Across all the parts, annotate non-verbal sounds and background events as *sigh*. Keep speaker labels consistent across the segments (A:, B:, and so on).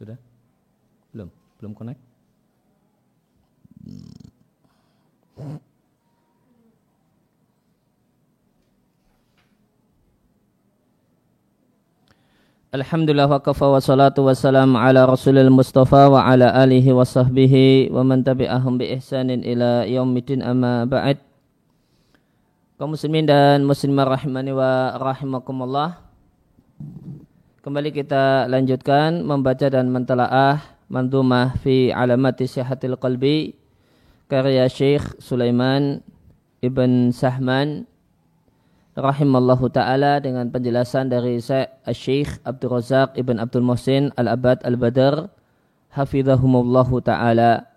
A: Sudah? Belum? Belum connect? Alhamdulillah wa kafa wa salatu wa salam ala rasulil mustafa wa ala alihi wa sahbihi wa man tabi'ahum bi ihsanin ila yaumidin amma ba'd kaum muslimin dan muslimah rahimani wa rahimakumullah kembali kita lanjutkan membaca dan mentelaah mandumah fi alamati sihatil qalbi karya Syekh Sulaiman Ibn Sahman rahimallahu taala dengan penjelasan dari Syekh Abdul Razak Ibn Abdul Muhsin Al-Abad Al-Badr hafizahumullahu taala.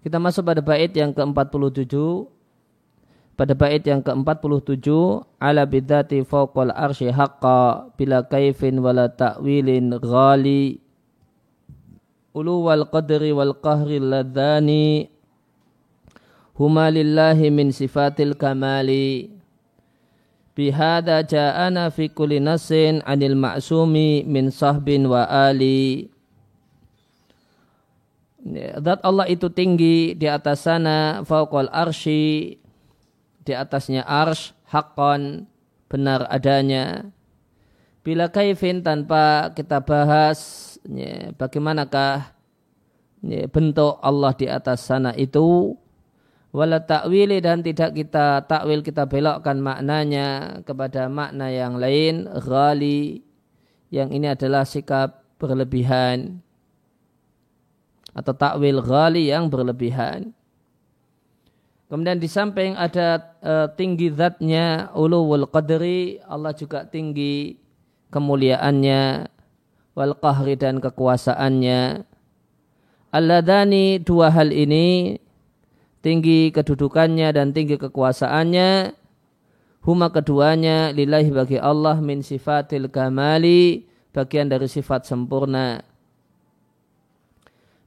A: Kita masuk pada bait yang ke-47 pada bait yang ke-47 ala bidzati fawqal arsy haqqa bila kaifin wala ta'wilin ghali ulu wal qadri wal qahri ladhani huma lillahi min sifatil kamali Bihada ja'ana fi kulli nasin anil ma'sumi min sahbin wa ali. Zat Allah itu tinggi di atas sana fauqal arsy di atasnya arsh hakon benar adanya. Bila kaifin tanpa kita bahas ya, bagaimanakah ya, bentuk Allah di atas sana itu? Wala takwili dan tidak kita takwil kita belokkan maknanya kepada makna yang lain ghali yang ini adalah sikap berlebihan. Atau takwil ghali yang berlebihan kemudian di samping ada uh, tinggi zatnya ulul qadri Allah juga tinggi kemuliaannya wal qahri dan kekuasaannya. Alladani dua hal ini tinggi kedudukannya dan tinggi kekuasaannya. Huma keduanya lillahi bagi Allah min sifatil kamali bagian dari sifat sempurna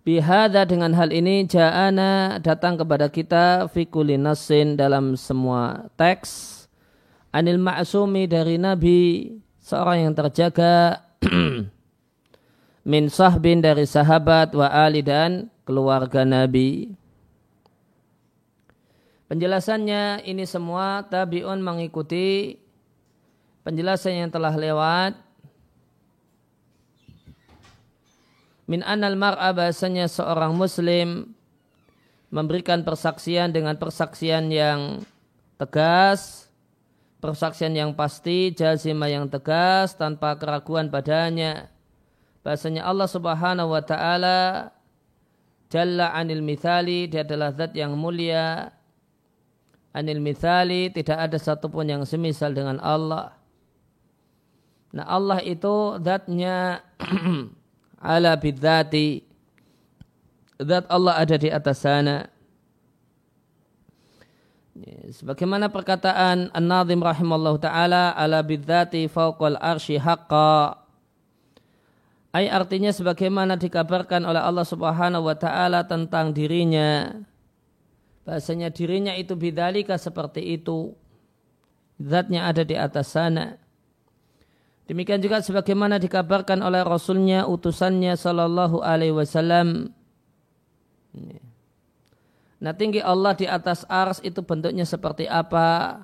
A: bihada dengan hal ini ja'ana datang kepada kita fikuli nasin dalam semua teks. Anil ma'sumi dari nabi seorang yang terjaga. *clears throat* Min sahbin dari sahabat wa ali dan keluarga nabi. Penjelasannya ini semua tabi'un mengikuti penjelasan yang telah lewat. Min anal mar'a bahasanya seorang muslim memberikan persaksian dengan persaksian yang tegas, persaksian yang pasti, jazimah yang tegas tanpa keraguan padanya. Bahasanya Allah Subhanahu wa taala Jalla anil mithali, dia adalah zat yang mulia, anil mithali tidak ada satupun yang semisal dengan Allah. Nah Allah itu zatnya *clears throat* ala bidzati. Zat Allah ada di atas sana. Sebagaimana perkataan An-Nazim rahimallahu taala ala bidzati fawqal arsy haqqa. Ay artinya sebagaimana dikabarkan oleh Allah Subhanahu wa taala tentang dirinya bahasanya dirinya itu bidalika seperti itu zatnya ada di atas sana demikian juga sebagaimana dikabarkan oleh rasulnya utusannya sallallahu alaihi wasallam. Nah tinggi Allah di atas ars itu bentuknya seperti apa?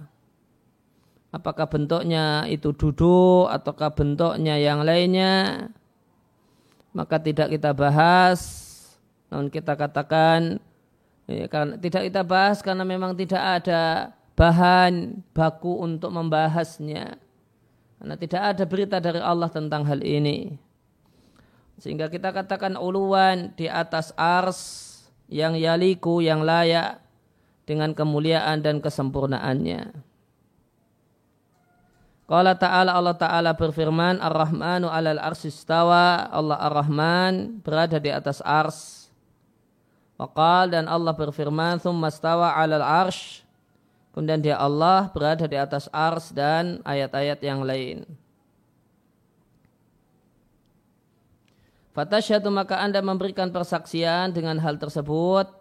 A: Apakah bentuknya itu duduk ataukah bentuknya yang lainnya? Maka tidak kita bahas. Namun kita katakan Ya, karena tidak kita bahas karena memang tidak ada bahan baku untuk membahasnya. Karena tidak ada berita dari Allah tentang hal ini. Sehingga kita katakan uluan di atas ars yang yaliku, yang layak dengan kemuliaan dan kesempurnaannya. Qala ta'ala Allah ta'ala berfirman Ar-Rahmanu alal arsistawa Allah Ar-Rahman berada di atas ars Waqal dan Allah berfirman, "Tsumma stawa 'alal arsh." Kemudian dia Allah berada di atas ars dan ayat-ayat yang lain. Fatasyatu maka Anda memberikan persaksian dengan hal tersebut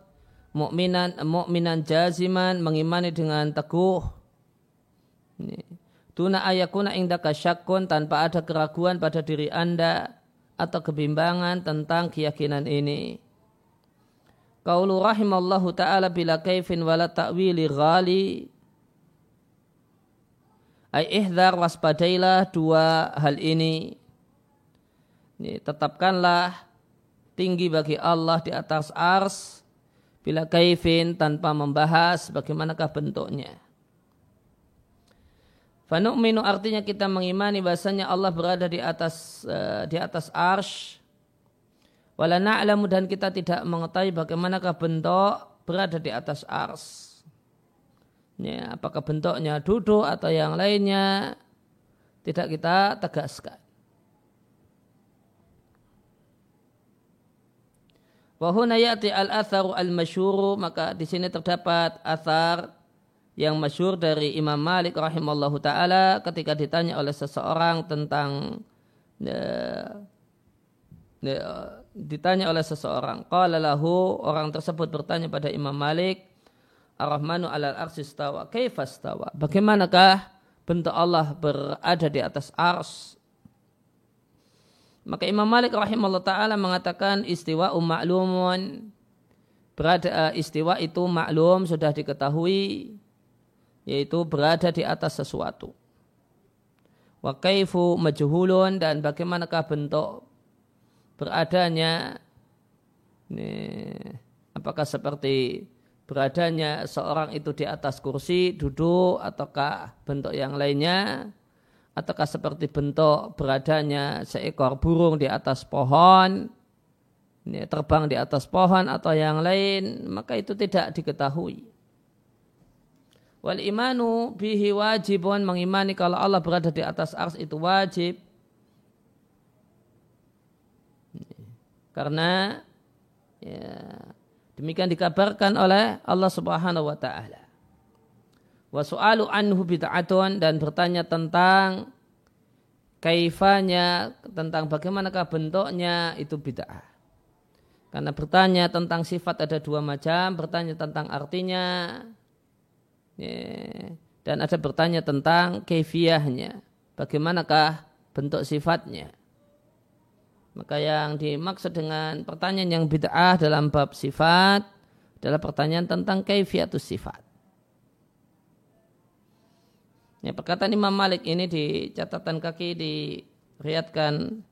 A: mukminan mukminan jaziman mengimani dengan teguh tuna ayakuna indaka syakkun tanpa ada keraguan pada diri Anda atau kebimbangan tentang keyakinan ini. Qaulu rahimallahu ta'ala bila kaifin wala ta'wili ghali ay ihdar waspadailah dua hal ini. ini tetapkanlah tinggi bagi Allah di atas ars bila kaifin tanpa membahas bagaimanakah bentuknya. Fanu'minu artinya kita mengimani bahasanya Allah berada di atas uh, di atas arsh. Wala na'lamu dan kita tidak mengetahui bagaimanakah bentuk berada di atas ars. Ya, apakah bentuknya duduk atau yang lainnya tidak kita tegaskan. Wahuna ya'ti al-atharu al-masyuru maka di sini terdapat athar yang masyur dari Imam Malik rahimallahu taala ketika ditanya oleh seseorang tentang uh, uh, ditanya oleh seseorang. Qala lahu orang tersebut bertanya pada Imam Malik Ar-Rahmanu alal arsistawa kaifastawa bagaimanakah bentuk Allah berada di atas ars? Maka Imam Malik rahimahullah taala mengatakan istiwa ma'lumun. Berada eh, istiwa itu maklum sudah diketahui yaitu berada di atas sesuatu. Wa kaifu majhulun dan bagaimanakah bentuk beradanya ini, apakah seperti beradanya seorang itu di atas kursi duduk ataukah bentuk yang lainnya ataukah seperti bentuk beradanya seekor burung di atas pohon ini terbang di atas pohon atau yang lain maka itu tidak diketahui. Wal imanu bihi wajibun mengimani kalau Allah berada di atas ars itu wajib karena ya, demikian dikabarkan oleh Allah Subhanahu wa taala wa su'alu anhu bid'atun dan bertanya tentang kaifanya tentang bagaimanakah bentuknya itu bid'ah. Karena bertanya tentang sifat ada dua macam, bertanya tentang artinya, ya, dan ada bertanya tentang kefiahnya, bagaimanakah bentuk sifatnya. Maka yang dimaksud dengan pertanyaan yang bid'ah dalam bab sifat adalah pertanyaan tentang kaifiatus sifat. Ya, perkataan Imam Malik ini di catatan kaki diriatkan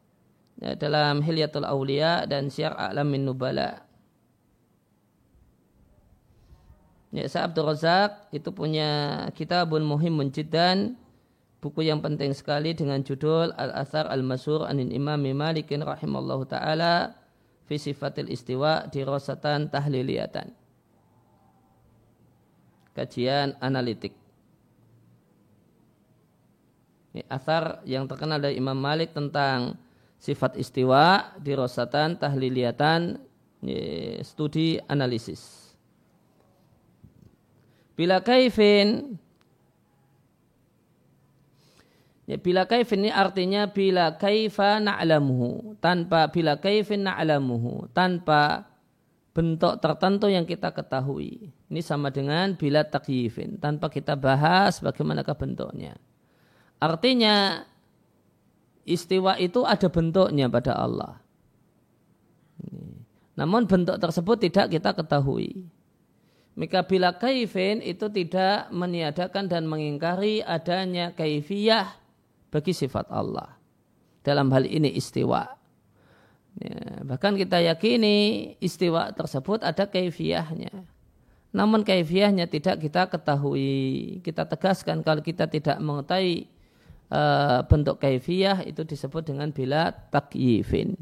A: ya, dalam Hilyatul Aulia dan Syiar A'lamin Nubala. Ya, Sa Abdul Razak itu punya kitabun muhim menjidan buku yang penting sekali dengan judul Al-Athar Al-Masur Anin Imam Malikin rahimallahu taala fi sifatil istiwa di rosatan tahliliyatan. Kajian analitik. Ini asar yang terkenal dari Imam Malik tentang sifat istiwa, dirosatan, tahliliyatan, studi analisis. Bila kaifin, ya, bila kaifin ini artinya bila kaifa na'lamuhu, tanpa bila kaifin na'lamuhu, tanpa bentuk tertentu yang kita ketahui. Ini sama dengan bila takyifin, tanpa kita bahas bagaimanakah bentuknya. Artinya istiwa itu ada bentuknya pada Allah. Namun bentuk tersebut tidak kita ketahui. Maka bila kaifin itu tidak meniadakan dan mengingkari adanya kaifiyah bagi sifat Allah. Dalam hal ini istiwa. Ya, bahkan kita yakini istiwa tersebut ada kaifiyahnya. Namun kaifiyahnya tidak kita ketahui. Kita tegaskan kalau kita tidak mengetahui uh, bentuk kaifiyah itu disebut dengan bila takyifin.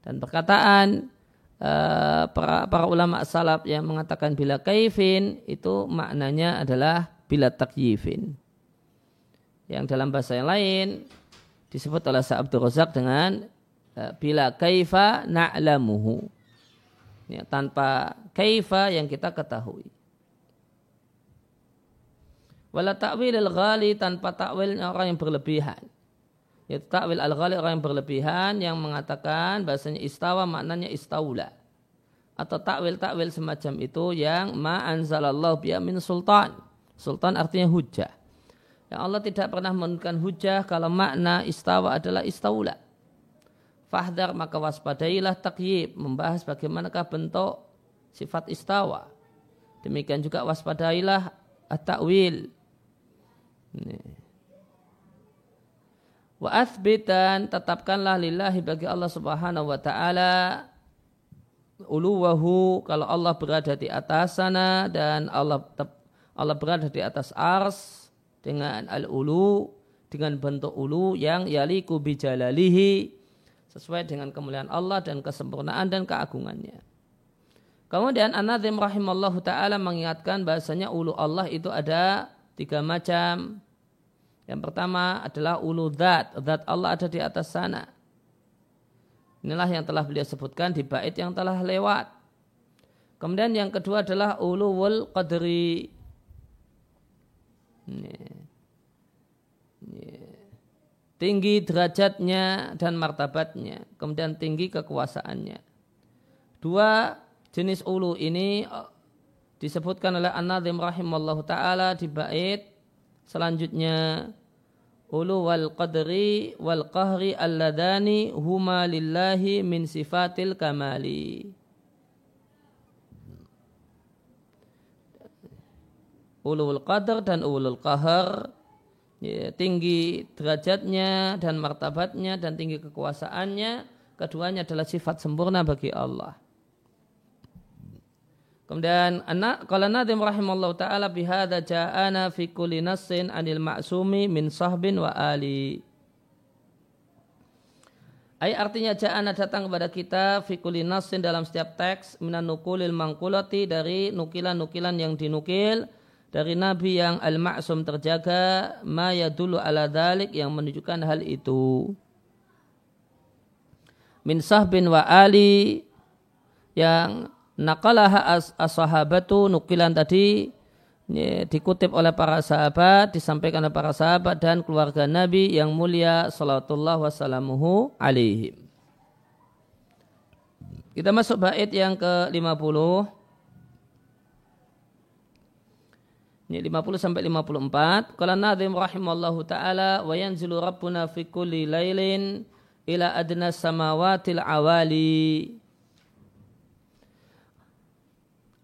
A: Dan perkataan uh, para, para ulama salaf yang mengatakan bila kaifin itu maknanya adalah bila takyifin. Yang dalam bahasa yang lain disebut oleh Sa'abdur Razak dengan uh, bila kaifa na'lamuhu. Ya, tanpa kaifa yang kita ketahui. Wala ta'wil al-ghali tanpa takwil orang yang berlebihan. Yaitu takwil al-ghali orang yang berlebihan yang mengatakan bahasanya istawa maknanya istaula. Atau takwil-takwil semacam itu yang ma'anzalallahu biya min sultan. Sultan artinya hujah. Yang Allah tidak pernah menurunkan hujah kalau makna istawa adalah istaula. fahdar maka waspadailah takyib membahas bagaimanakah bentuk sifat istawa. Demikian juga waspadailah at-ta'wil. Wa athbitan tetapkanlah lillahi bagi Allah Subhanahu wa taala uluwahu kalau Allah berada di atas sana dan Allah Allah berada di atas ars dengan al-ulu dengan bentuk ulu yang yaliku bijalalihi sesuai dengan kemuliaan Allah dan kesempurnaan dan keagungannya. Kemudian An-Nadhim rahimallahu ta'ala mengingatkan bahasanya ulu Allah itu ada tiga macam. Yang pertama adalah ulu zat. Zat Allah ada di atas sana. Inilah yang telah beliau sebutkan di bait yang telah lewat. Kemudian yang kedua adalah uluwul qadri. Tinggi derajatnya dan martabatnya. Kemudian tinggi kekuasaannya. Dua jenis ulu ini eh, disebutkan oleh An-Nadhim rahimallahu ta'ala di bait selanjutnya ulu wal qadri wal qahri alladani huma lillahi min sifatil kamali. Ulul qadar dan ulul qahar ya, tinggi derajatnya dan martabatnya dan tinggi kekuasaannya keduanya adalah sifat sempurna bagi Allah. Kemudian anak kalau Nadim rahimallahu taala bihada ja'ana fi kulli nassin anil ma'sumi min sahbin wa ali. Ay artinya ja'ana datang kepada kita fi kulli nassin dalam setiap teks minan nukulil mangkulati dari nukilan-nukilan yang dinukil dari nabi yang al-ma'sum terjaga ma yadulu ala dalik yang menunjukkan hal itu. Min sahbin wa ali yang Naqalaha as-sahabatu nukilan tadi ya, dikutip oleh para sahabat, disampaikan oleh para sahabat dan keluarga Nabi yang mulia sallallahu wasallamuhu alaihim. Kita masuk bait yang ke-50. Ini 50 sampai 54. Qala Nadhim rahimallahu taala wa yanzilu rabbuna fi kulli lailin ila adna samawatil awali.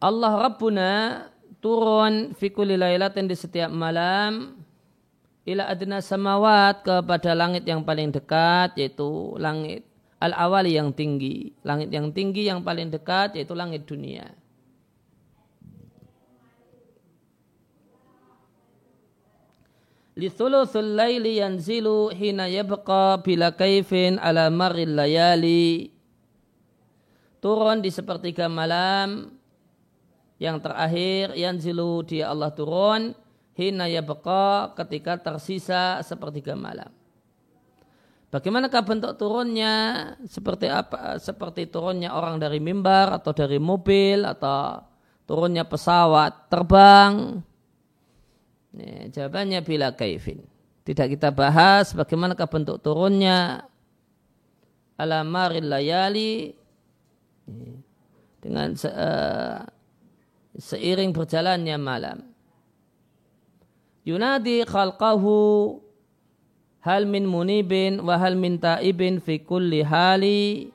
A: Allah Rabbuna turun fikuli lailatin di setiap malam ila adna samawat kepada langit yang paling dekat yaitu langit al-awali yang tinggi. Langit yang tinggi yang paling dekat yaitu langit dunia. Lithuluthul layli yanzilu hina yabqa bila kaifin ala maril layali. Turun di sepertiga malam yang terakhir yanzilu dia Allah turun hina yabqa ketika tersisa sepertiga malam. Bagaimanakah bentuk turunnya? Seperti apa? Seperti turunnya orang dari mimbar atau dari mobil atau turunnya pesawat terbang? Ini, jawabannya bila kaifin. Tidak kita bahas bagaimanakah bentuk turunnya alamaril layali dengan uh, seiring berjalannya malam. Yunadi khalqahu hal min munibin wa hal min taibin fi kulli hali.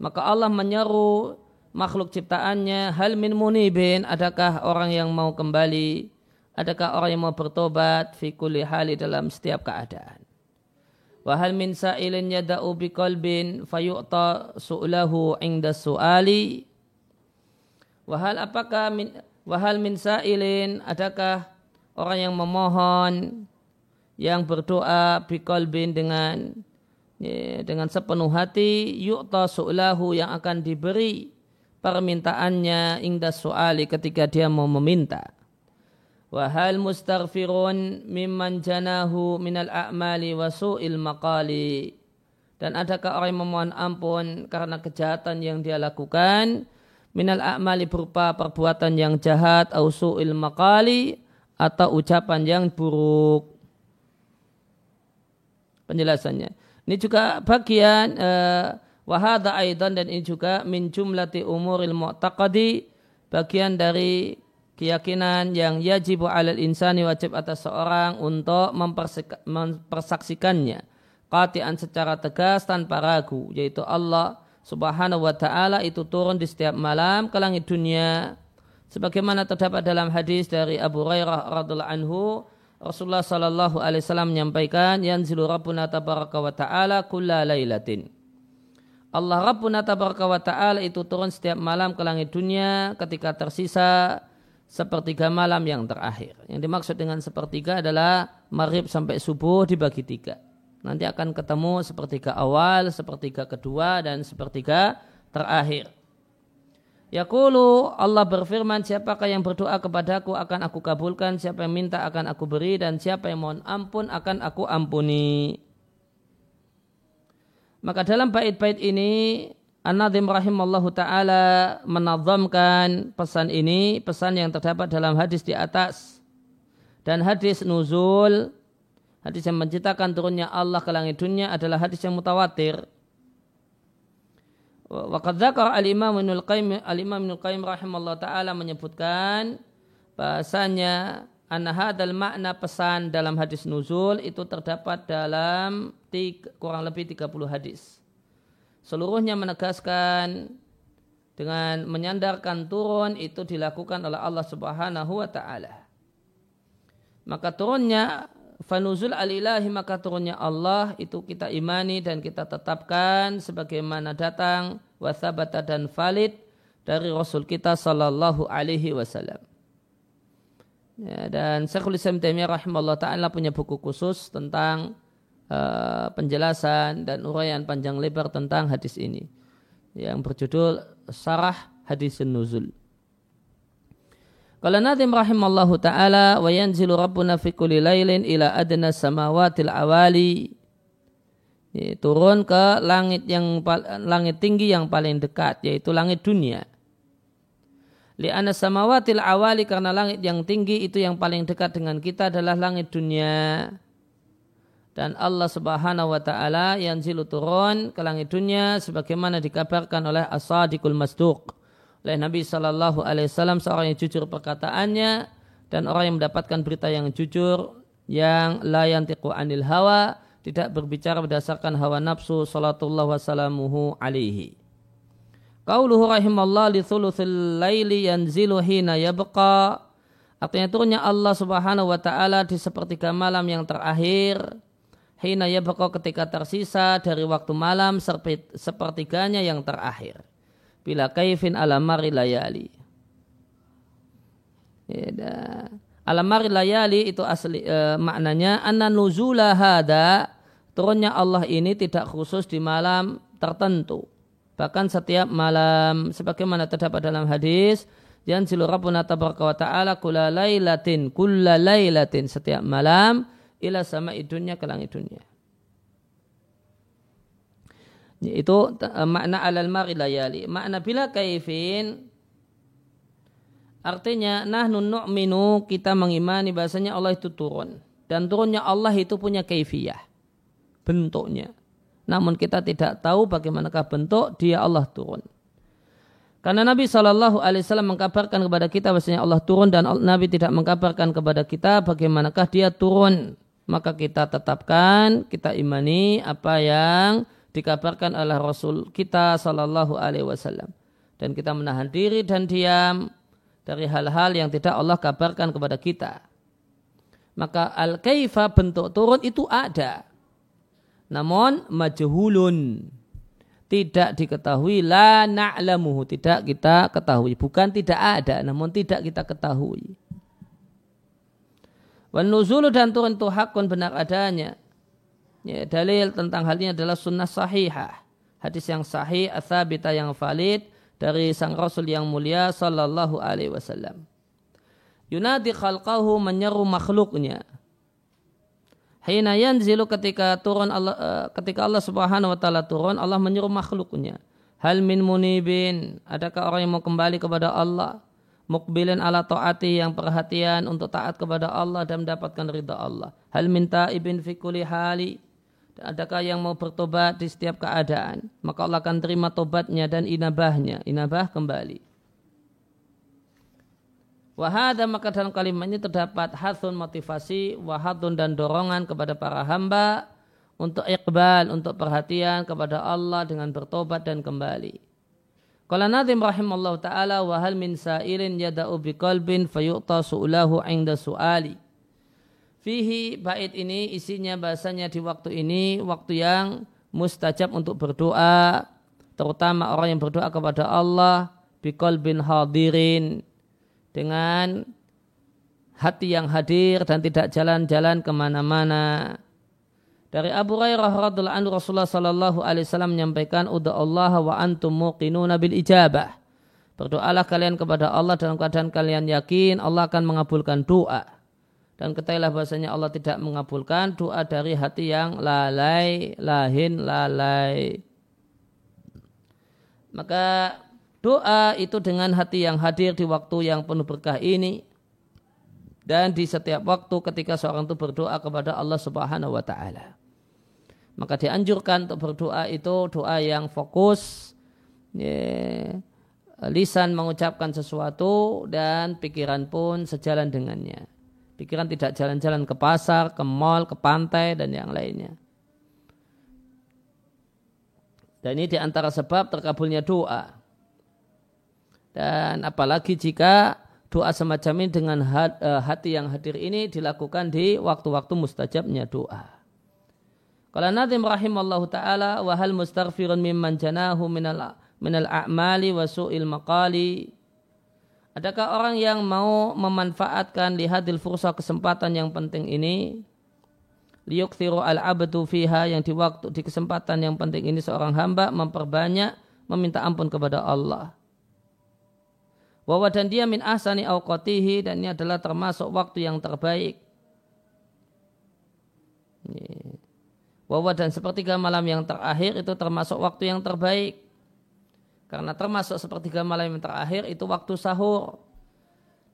A: Maka Allah menyeru makhluk ciptaannya hal min munibin adakah orang yang mau kembali? Adakah orang yang mau bertobat? Fi kulli hali dalam setiap keadaan. Wa hal min sa'ilin yada'u bi qalbin fayu'ta su'lahu inda su'ali? Wahal apakah min, wahal min sa'ilin adakah orang yang memohon yang berdoa biqalbin dengan ya, dengan sepenuh hati? Yu'ta su'lahu yang akan diberi permintaannya ingda su'ali ketika dia mau meminta. Wahal mustaghfirun mimman janahu minal a'mali wa su'il maqali. Dan adakah orang memohon ampun karena kejahatan yang dia lakukan minal a'mali berupa perbuatan yang jahat au su'il maqali atau ucapan yang buruk. Penjelasannya. Ini juga bagian uh, wahada aidan dan ini juga min jumlati umuril mu'taqadi bagian dari keyakinan yang yajibu alal insani wajib atas seorang untuk mempersaksikannya. Qati'an secara tegas tanpa ragu yaitu Allah Subhanahu wa taala itu turun di setiap malam ke langit dunia. Sebagaimana terdapat dalam hadis dari Abu Hurairah radhiallahu anhu Rasulullah sallallahu alaihi wasallam menyampaikan yanzilu rabbuna tabaraka wa taala kulla lailatin Allah Rabbuna tabaraka wa ta'ala itu turun setiap malam ke langit dunia ketika tersisa sepertiga malam yang terakhir. Yang dimaksud dengan sepertiga adalah maghrib sampai subuh dibagi tiga. Nanti akan ketemu sepertiga awal, sepertiga kedua, dan sepertiga terakhir. Yaqulu Allah berfirman siapakah yang berdoa kepadaku akan aku kabulkan siapa yang minta akan aku beri dan siapa yang mohon ampun akan aku ampuni. Maka dalam bait-bait ini An-Nadhim rahimallahu taala menazamkan pesan ini, pesan yang terdapat dalam hadis di atas dan hadis nuzul Hadis yang menciptakan turunnya Allah ke langit dunia adalah hadis yang mutawatir. Waqad dzakar al-Imam Ibnu Qayyim al-Imam Qayyim rahimallahu taala menyebutkan bahasanya anna hadzal makna pesan dalam hadis nuzul itu terdapat dalam tiga, kurang lebih 30 hadis. Seluruhnya menegaskan dengan menyandarkan turun itu dilakukan oleh Allah Subhanahu wa taala. Maka turunnya fanuzul alilahi maka turunnya Allah itu kita imani dan kita tetapkan sebagaimana datang wasabata dan valid dari Rasul kita sallallahu alaihi wasallam. Ya, dan Syekhul Islam Taimiyah rahimahullah taala punya buku khusus tentang uh, penjelasan dan uraian panjang lebar tentang hadis ini yang berjudul Sarah Hadis Nuzul. Kalau Nadim rahimallahu ta'ala wa yanzilu rabbuna fi kulli lailin ila adna samawatil awali ya, turun ke langit yang langit tinggi yang paling dekat yaitu langit dunia. Li'anna samawatil awali karena langit yang tinggi itu yang paling dekat dengan kita adalah langit dunia. Dan Allah subhanahu wa ta'ala yang zilu turun ke langit dunia sebagaimana dikabarkan oleh as-sadiqul masduq oleh Nabi Shallallahu Alaihi Wasallam seorang yang jujur perkataannya dan orang yang mendapatkan berita yang jujur yang layan tiku anil hawa tidak berbicara berdasarkan hawa nafsu salatullah alaihi. Qauluhu rahimallah li thuluthil laili yanzilu hina yabqa Artinya turunnya Allah subhanahu wa ta'ala di sepertiga malam yang terakhir Hina yabqa ketika tersisa dari waktu malam sepertiganya yang terakhir bila kaifin alamari layali. Ya, alamari layali itu asli e, maknanya anna nuzula hada turunnya Allah ini tidak khusus di malam tertentu. Bahkan setiap malam sebagaimana terdapat dalam hadis yang rabbuna tabaraka wa ta'ala kula laylatin kulla laylatin setiap malam ila sama idunya ke langit dunia. Itu eh, makna alal mari layali. Makna bila kaifin artinya nahnu nu'minu kita mengimani bahasanya Allah itu turun dan turunnya Allah itu punya kaifiyah bentuknya. Namun kita tidak tahu bagaimanakah bentuk dia Allah turun. Karena Nabi Shallallahu Alaihi Wasallam mengkabarkan kepada kita bahasanya Allah turun dan Nabi tidak mengkabarkan kepada kita bagaimanakah dia turun. Maka kita tetapkan, kita imani apa yang dikabarkan oleh Rasul kita Sallallahu Alaihi Wasallam. Dan kita menahan diri dan diam dari hal-hal yang tidak Allah kabarkan kepada kita. Maka al-kaifa bentuk turun itu ada. Namun majhulun. Tidak diketahui la na'lamuhu. Tidak kita ketahui. Bukan tidak ada namun tidak kita ketahui wan nuzulu dan turun itu hakun benar adanya Ya, dalil tentang hal ini adalah sunnah sahihah. Hadis yang sahih, asabita yang valid dari sang Rasul yang mulia sallallahu alaihi wasallam. Yunadi khalqahu menyeru makhluknya. Hina yanzilu ketika turun Allah eh, ketika Allah Subhanahu wa taala turun Allah menyeru makhluknya. Hal min munibin, adakah orang yang mau kembali kepada Allah? Mukbilin ala taati yang perhatian untuk taat kepada Allah dan mendapatkan ridha Allah. Hal minta ibn fi kulli hali adakah yang mau bertobat di setiap keadaan maka Allah akan terima tobatnya dan inabahnya inabah kembali wahada maka dalam kalimat ini terdapat hathun motivasi wahadun dan dorongan kepada para hamba untuk iqbal, untuk perhatian kepada Allah dengan bertobat dan kembali. Qala Nazim rahimallahu taala wa hal min sa'ilin yada'u biqalbin fayu'ta su'ulahu 'inda su'ali. Fihi bait ini isinya bahasanya di waktu ini waktu yang mustajab untuk berdoa terutama orang yang berdoa kepada Allah biqalbin hadirin dengan hati yang hadir dan tidak jalan-jalan ke mana-mana. Dari Abu Hurairah radhiallahu anhu Rasulullah sallallahu alaihi wasallam menyampaikan uda Allah wa antum muqinuna bil ijabah. Berdoalah kalian kepada Allah dalam keadaan kalian yakin Allah akan mengabulkan doa. Dan ketahuilah bahasanya Allah tidak mengabulkan doa dari hati yang lalai, lahin, lalai. Maka doa itu dengan hati yang hadir di waktu yang penuh berkah ini dan di setiap waktu ketika seorang itu berdoa kepada Allah Subhanahu wa taala. Maka dianjurkan untuk berdoa itu doa yang fokus, ya, lisan mengucapkan sesuatu dan pikiran pun sejalan dengannya. Pikiran tidak jalan-jalan ke pasar, ke mall, ke pantai dan yang lainnya. Dan ini di antara sebab terkabulnya doa. Dan apalagi jika doa semacam ini dengan eh, hati yang hadir ini dilakukan di waktu-waktu mustajabnya doa. Kalau Nadim rahimallahu taala wa hal mustaghfirun mimman janahu minal minal a'mali wa su'il maqali Adakah orang yang mau memanfaatkan lihadil fursa kesempatan yang penting ini liyukthiru al-abdu fiha yang di waktu di kesempatan yang penting ini seorang hamba memperbanyak meminta ampun kepada Allah. Wawa dan dia min ahsani awqatihi dan ini adalah termasuk waktu yang terbaik. Ini Wawa dan sepertiga malam yang terakhir itu termasuk waktu yang terbaik. Karena termasuk sepertiga malam yang terakhir itu waktu sahur.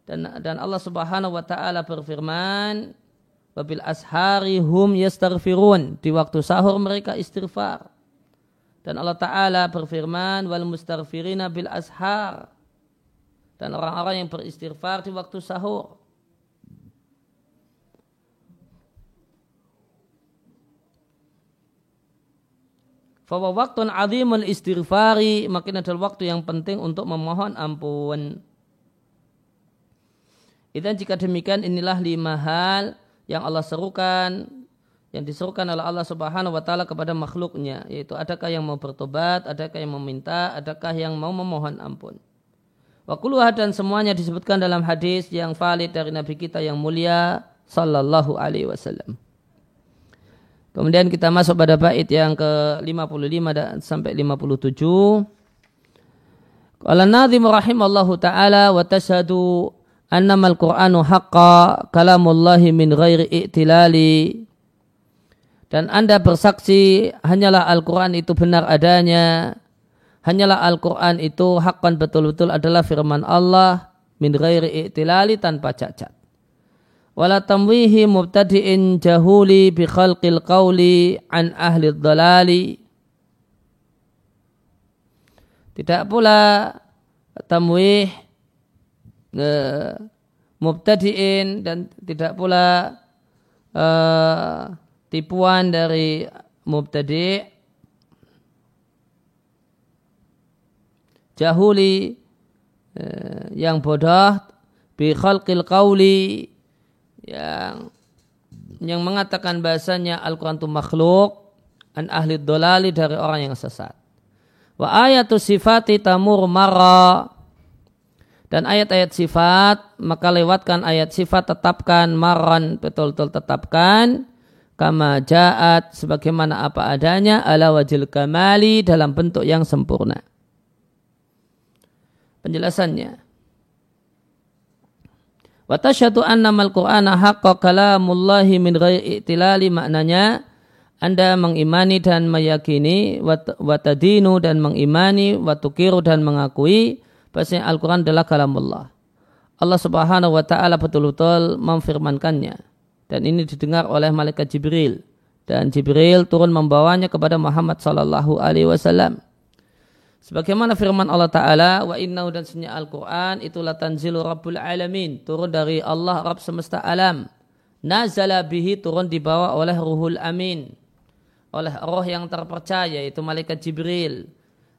A: Dan, dan Allah subhanahu wa ta'ala berfirman, Wabil ashari hum yastaghfirun. Di waktu sahur mereka istighfar. Dan Allah Ta'ala berfirman, Wal mustaghfirina bil ashar. Dan orang-orang yang beristighfar di waktu sahur. Fawa waktu azimul istighfari makin adalah waktu yang penting untuk memohon ampun. Dan jika demikian inilah lima hal yang Allah serukan yang diserukan oleh Allah Subhanahu wa taala kepada makhluknya yaitu adakah yang mau bertobat, adakah yang meminta, adakah yang mau memohon ampun. Wa dan semuanya disebutkan dalam hadis yang valid dari Nabi kita yang mulia sallallahu alaihi wasallam. Kemudian kita masuk pada bait yang ke-55 dan sampai 57. Qala nadhim rahimallahu taala wa tashhadu annamal qur'anu haqqa kalamullahi min ghairi i'tilali. Dan Anda bersaksi hanyalah Al-Quran itu benar adanya. Hanyalah Al-Quran itu hakkan betul-betul adalah firman Allah min ghairi i'tilali tanpa cacat wala tamwihi mubtadi'in jahuli bi khalqil qawli an ahli dhalali. Tidak pula tamwih uh, mubtadi'in dan tidak pula uh, tipuan dari mubtadi' jahuli uh, yang bodoh bi khalqil qawli yang yang mengatakan bahasanya Al-Quran itu makhluk an ahli dolali dari orang yang sesat. Wa ayatu sifati tamur marra dan ayat-ayat sifat maka lewatkan ayat sifat tetapkan maran betul-betul tetapkan kama jaat sebagaimana apa adanya ala wajil kamali dalam bentuk yang sempurna. Penjelasannya Wa tasyhadu annamal Qur'ana haqqa kalamullahi min ghairi i'tilali maknanya anda mengimani dan meyakini watadinu dan mengimani watukiru dan mengakui bahasanya Al-Quran adalah kalamullah. Allah subhanahu wa ta'ala betul-betul memfirmankannya. Dan ini didengar oleh malaikat Jibril. Dan Jibril turun membawanya kepada Muhammad sallallahu alaihi wasallam. Sebagaimana firman Allah Ta'ala, wa inna dan sunya Al-Quran, itulah tanzilu Rabbul Alamin, turun dari Allah Rabb semesta alam. Nazala bihi turun dibawa oleh Ruhul Amin. oleh roh yang terpercaya yaitu malaikat Jibril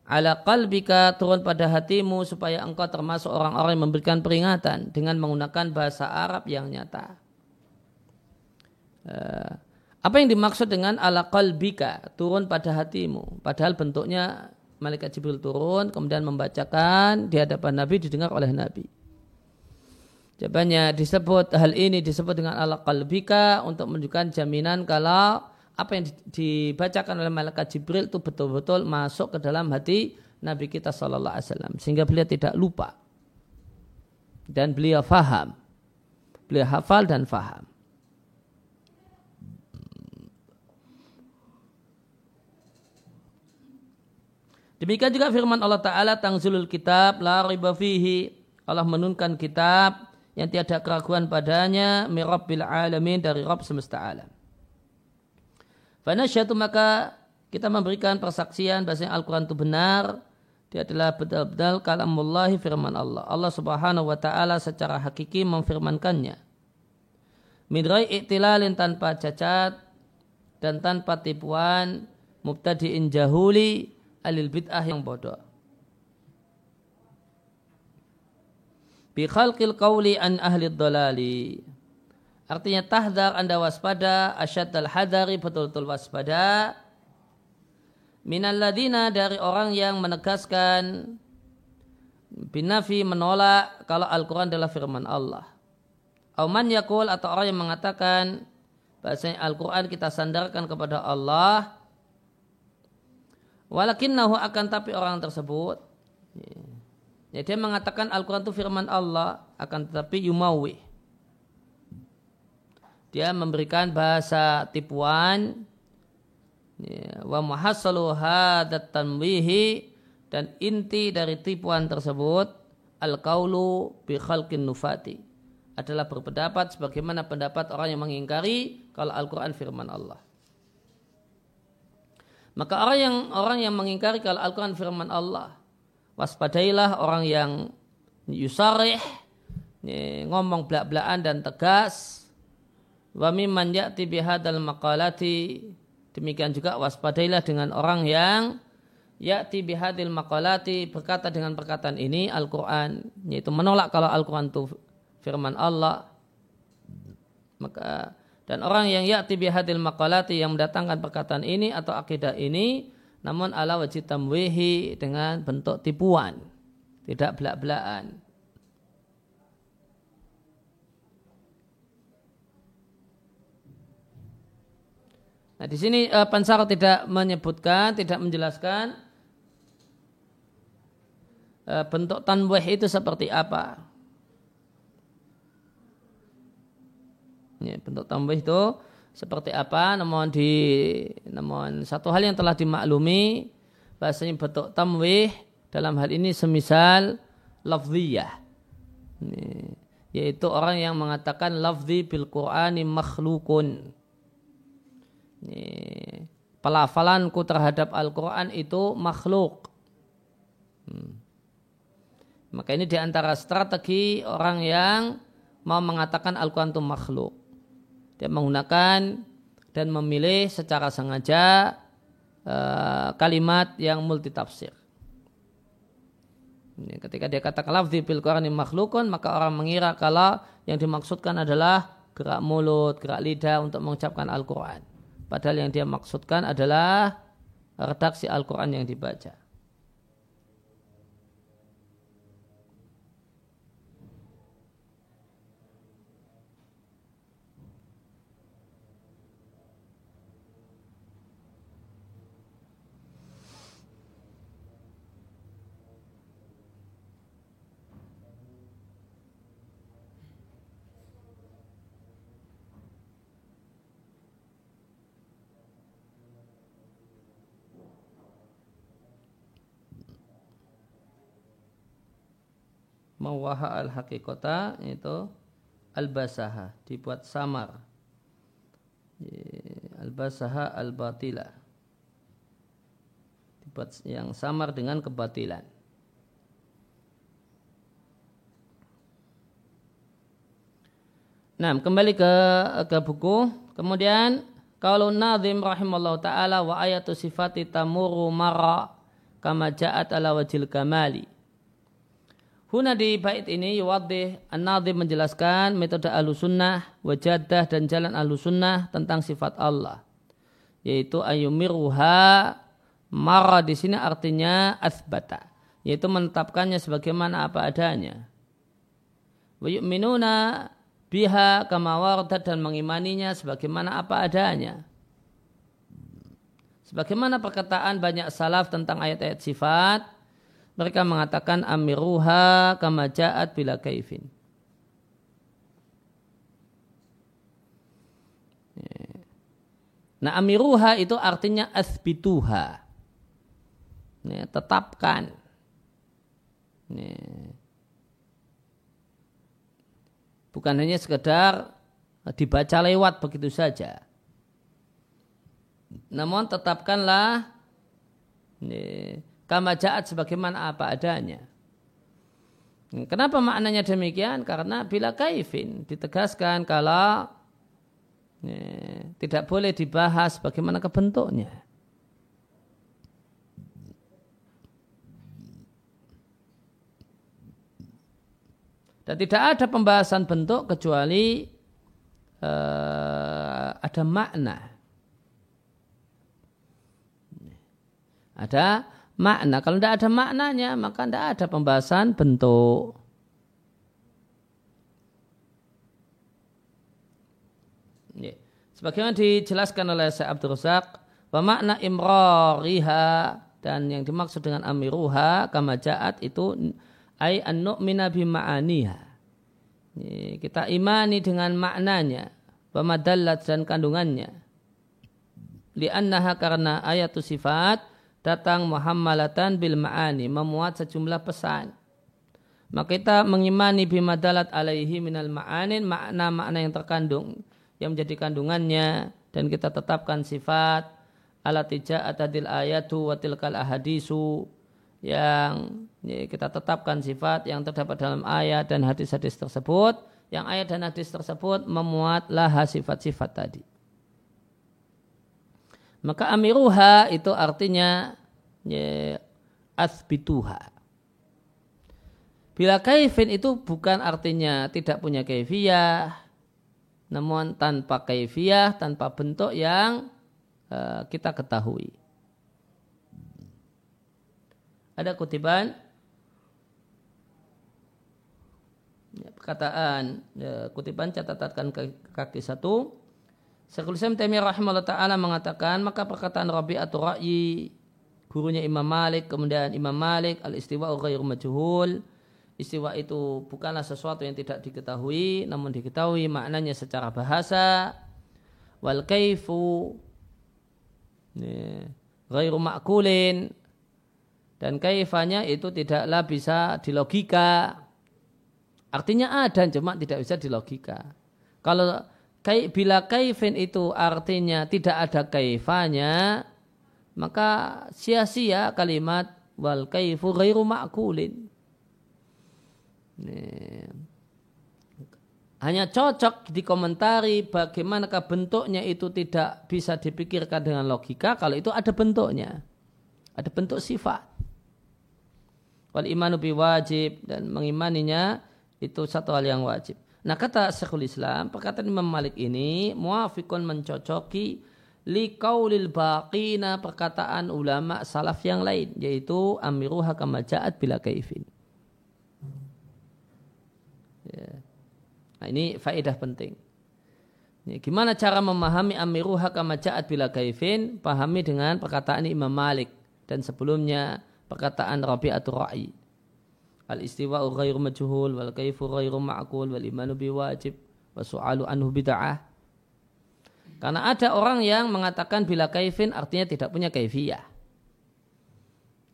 A: ala qalbika turun pada hatimu supaya engkau termasuk orang-orang yang memberikan peringatan dengan menggunakan bahasa Arab yang nyata. Eh, apa yang dimaksud dengan ala qalbika turun pada hatimu? Padahal bentuknya malaikat Jibril turun kemudian membacakan di hadapan Nabi didengar oleh Nabi. Jawabannya disebut hal ini disebut dengan ala qalbika untuk menunjukkan jaminan kalau apa yang dibacakan oleh malaikat Jibril itu betul-betul masuk ke dalam hati Nabi kita Shallallahu Alaihi Wasallam sehingga beliau tidak lupa dan beliau faham, beliau hafal dan faham. Demikian juga firman Allah Ta'ala tangzulul kitab la riba fihi. Allah menunkan kitab yang tiada keraguan padanya mirabbil alamin dari Rabb semesta alam. Fanasyatu maka kita memberikan persaksian bahasa Al-Quran itu benar. Dia adalah betul-betul kalamullahi firman Allah. Allah subhanahu wa ta'ala secara hakiki memfirmankannya. Midrai iktilalin tanpa cacat dan tanpa tipuan mubtadi'in jahuli alil bid'ah yang bodoh. bi khalqil qawli an ahli dhalali. Artinya tahdar anda waspada, asyad al hadari betul-betul waspada. Minalladina dari orang yang menegaskan binafi menolak kalau Al-Quran adalah firman Allah. Auman yakul atau orang yang mengatakan bahasanya Al-Quran kita sandarkan kepada Allah. Walakinnahu akan tapi orang tersebut. Ya, dia mengatakan Al-Quran itu firman Allah, akan tetapi yumawi. Dia memberikan bahasa tipuan, ya, wa muhassalu hadat dan inti dari tipuan tersebut, al-kaulu bi khalqin nufati. Adalah berpendapat sebagaimana pendapat orang yang mengingkari kalau Al-Quran firman Allah. Maka orang yang orang yang mengingkari kalau Al-Quran firman Allah, waspadailah orang yang yusarih ngomong belak-belakan dan tegas wa mimman ya'ti bihadal maqalati demikian juga waspadailah dengan orang yang ya'ti bihadil maqalati berkata dengan perkataan ini Al-Qur'an yaitu menolak kalau Al-Qur'an itu firman Allah. Maka dan orang yang ya'ti bihadil maqalati yang mendatangkan perkataan ini atau akidah ini namun ala wajib tamwihi dengan bentuk tipuan tidak belak-belakan Nah di sini uh, eh, Pansar tidak menyebutkan, tidak menjelaskan uh, bentuk tanwih itu seperti apa. Ya, bentuk tanwih itu seperti apa? Namun di namun satu hal yang telah dimaklumi bahasanya bentuk tamwih dalam hal ini semisal lafziyah. Yaitu orang yang mengatakan lafzi bil Qur'ani makhlukun. Pelafalanku terhadap Al-Quran itu makhluk. Hmm. maka ini di antara strategi orang yang mau mengatakan Al-Quran itu makhluk dia menggunakan dan memilih secara sengaja uh, kalimat yang multitafsir. Ketika dia katakan lafzi bil Qur'ani makhlukun, maka orang mengira kalau yang dimaksudkan adalah gerak mulut, gerak lidah untuk mengucapkan Al-Quran. Padahal yang dia maksudkan adalah redaksi Al-Quran yang dibaca. Mawaha al hakikota itu al basaha dibuat samar al basaha al batila dibuat yang samar dengan kebatilan Nah, kembali ke ke buku. Kemudian Kalau nazim rahimallahu ta'ala wa ayatu sifati tamuru mara kama ja'at ala wajil kamali. Huna di bait ini yuwadih an-nazim menjelaskan metode alusunnah, wajadah dan jalan alusunnah tentang sifat Allah. Yaitu ayumiruha mara di sini artinya asbata. Yaitu menetapkannya sebagaimana apa adanya. Wa yu'minuna biha kama dan mengimaninya sebagaimana apa adanya. Sebagaimana perkataan banyak salaf tentang ayat-ayat sifat, mereka mengatakan amiruha kama ja'at bila kaifin. Nah amiruha itu artinya asbituha. Ini, tetapkan. Ini. Bukan hanya sekedar dibaca lewat begitu saja. Namun tetapkanlah kama ja'at sebagaimana apa adanya. Kenapa maknanya demikian? Karena bila kaifin ditegaskan kalau ya, tidak boleh dibahas bagaimana kebentuknya. Dan tidak ada pembahasan bentuk kecuali uh, ada makna. Ada makna. Kalau tidak ada maknanya, maka tidak ada pembahasan bentuk. Sebagaimana dijelaskan oleh Syekh Abdul Razak, bahwa makna imrariha dan yang dimaksud dengan amiruha kama ja'at itu ay an nu'mina ma'aniha. Kita imani dengan maknanya, pemadallat dan kandungannya. Li'annaha karena ayatu sifat datang muhammalatan bil ma'ani memuat sejumlah pesan maka kita mengimani bimadalat alaihi minal ma'anin makna-makna yang terkandung yang menjadi kandungannya dan kita tetapkan sifat alatija atadil ayatu watilkal ahadisu yang ya, kita tetapkan sifat yang terdapat dalam ayat dan hadis-hadis tersebut yang ayat dan hadis tersebut memuatlah sifat-sifat tadi. Maka amiruha itu artinya ya, asbituha. Bila kaifin itu bukan artinya tidak punya kaifiyah, namun tanpa kaifiyah, tanpa bentuk yang uh, kita ketahui. Ada kutipan ya, perkataan ya, kutipan catatan kaki, kaki satu Syekhul Islam Taimiyah rahimahullah taala mengatakan maka perkataan atau Ra'yi gurunya Imam Malik kemudian Imam Malik al istiwa ghairu majhul. Istiwa itu bukanlah sesuatu yang tidak diketahui namun diketahui maknanya secara bahasa. Wal kaifu ghairu ma'kulin. Dan kaifanya itu tidaklah bisa dilogika. Artinya ada cuma tidak bisa dilogika. Kalau bila kaifin itu artinya tidak ada kaifanya, maka sia-sia kalimat wal kaifu ghairu ma'kulin. Hanya cocok dikomentari bagaimanakah bentuknya itu tidak bisa dipikirkan dengan logika kalau itu ada bentuknya. Ada bentuk sifat. Wal imanu wajib dan mengimaninya itu satu hal yang wajib. Nah kata Syekhul Islam, perkataan Imam Malik ini muafikun mencocoki liqaulil baqina perkataan ulama salaf yang lain yaitu amiruha kama ja'at bila kaifin. Ya. Nah ini faedah penting. Ya, gimana cara memahami amiruha kama ja'at bila kaifin? Pahami dengan perkataan Imam Malik dan sebelumnya perkataan Rabi'atul Ra'i al istiwa'u ghairu majhul wal kaifu ghairu ma'kul wal imanu biwajib wa su'alu anhu bid'ah karena ada orang yang mengatakan bila kaifin artinya tidak punya kaifiyah.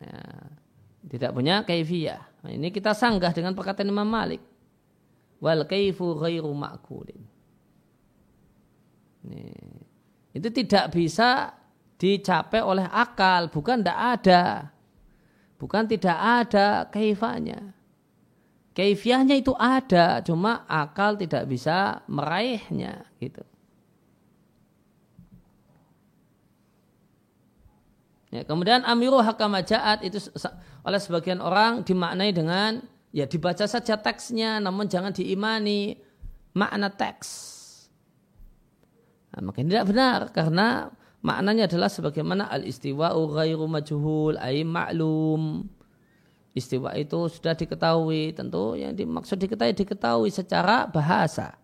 A: Ya, tidak punya kaifiyah. Nah, ini kita sanggah dengan perkataan Imam Malik. Wal kaifu ghairu ma'kulin. Itu tidak bisa dicapai oleh akal. Bukan tidak ada. Bukan tidak ada kaifanya. Kaifiahnya itu ada, cuma akal tidak bisa meraihnya gitu. Ya, kemudian amiru hakama ja'at itu oleh sebagian orang dimaknai dengan ya dibaca saja teksnya namun jangan diimani makna teks. Nah, maka tidak benar karena maknanya adalah sebagaimana al-istiwa'u ghairu majhul ay ma'lum. Istiwa itu sudah diketahui, tentu yang dimaksud diketahui diketahui secara bahasa.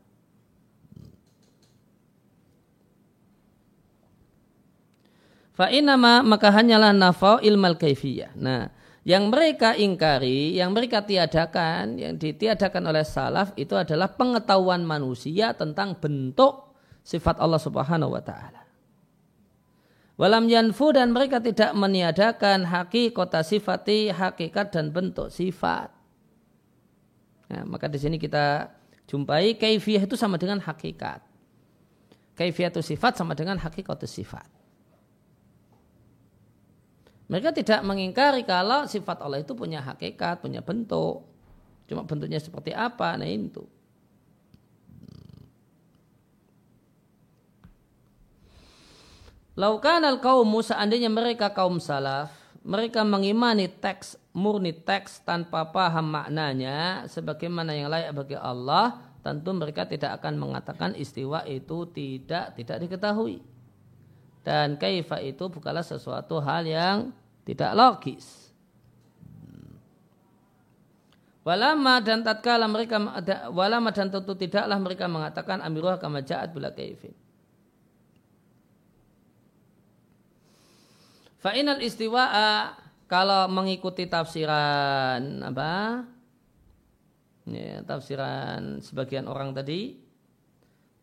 A: Fa'inama maka hanyalah nafau ilmal kaifiyah. Nah, yang mereka ingkari, yang mereka tiadakan, yang ditiadakan oleh salaf itu adalah pengetahuan manusia tentang bentuk sifat Allah Subhanahu wa taala. Walam yanfu dan mereka tidak meniadakan kota sifati, hakikat dan bentuk sifat. Nah, maka di sini kita jumpai kaifiyah itu sama dengan hakikat. Kaifiyah itu sifat sama dengan hakikat itu sifat. Mereka tidak mengingkari kalau sifat Allah itu punya hakikat, punya bentuk. Cuma bentuknya seperti apa, nah itu. Laukan al kaum seandainya mereka kaum salaf, mereka mengimani teks murni teks tanpa paham maknanya sebagaimana yang layak bagi Allah, tentu mereka tidak akan mengatakan istiwa itu tidak tidak diketahui. Dan kaifa itu bukanlah sesuatu hal yang tidak logis. Walama dan tatkala mereka walama dan tentu tidaklah mereka mengatakan amiruh kama ja'at bila kaifin. Fa'inal istiwa'a kalau mengikuti tafsiran apa? Ya, tafsiran sebagian orang tadi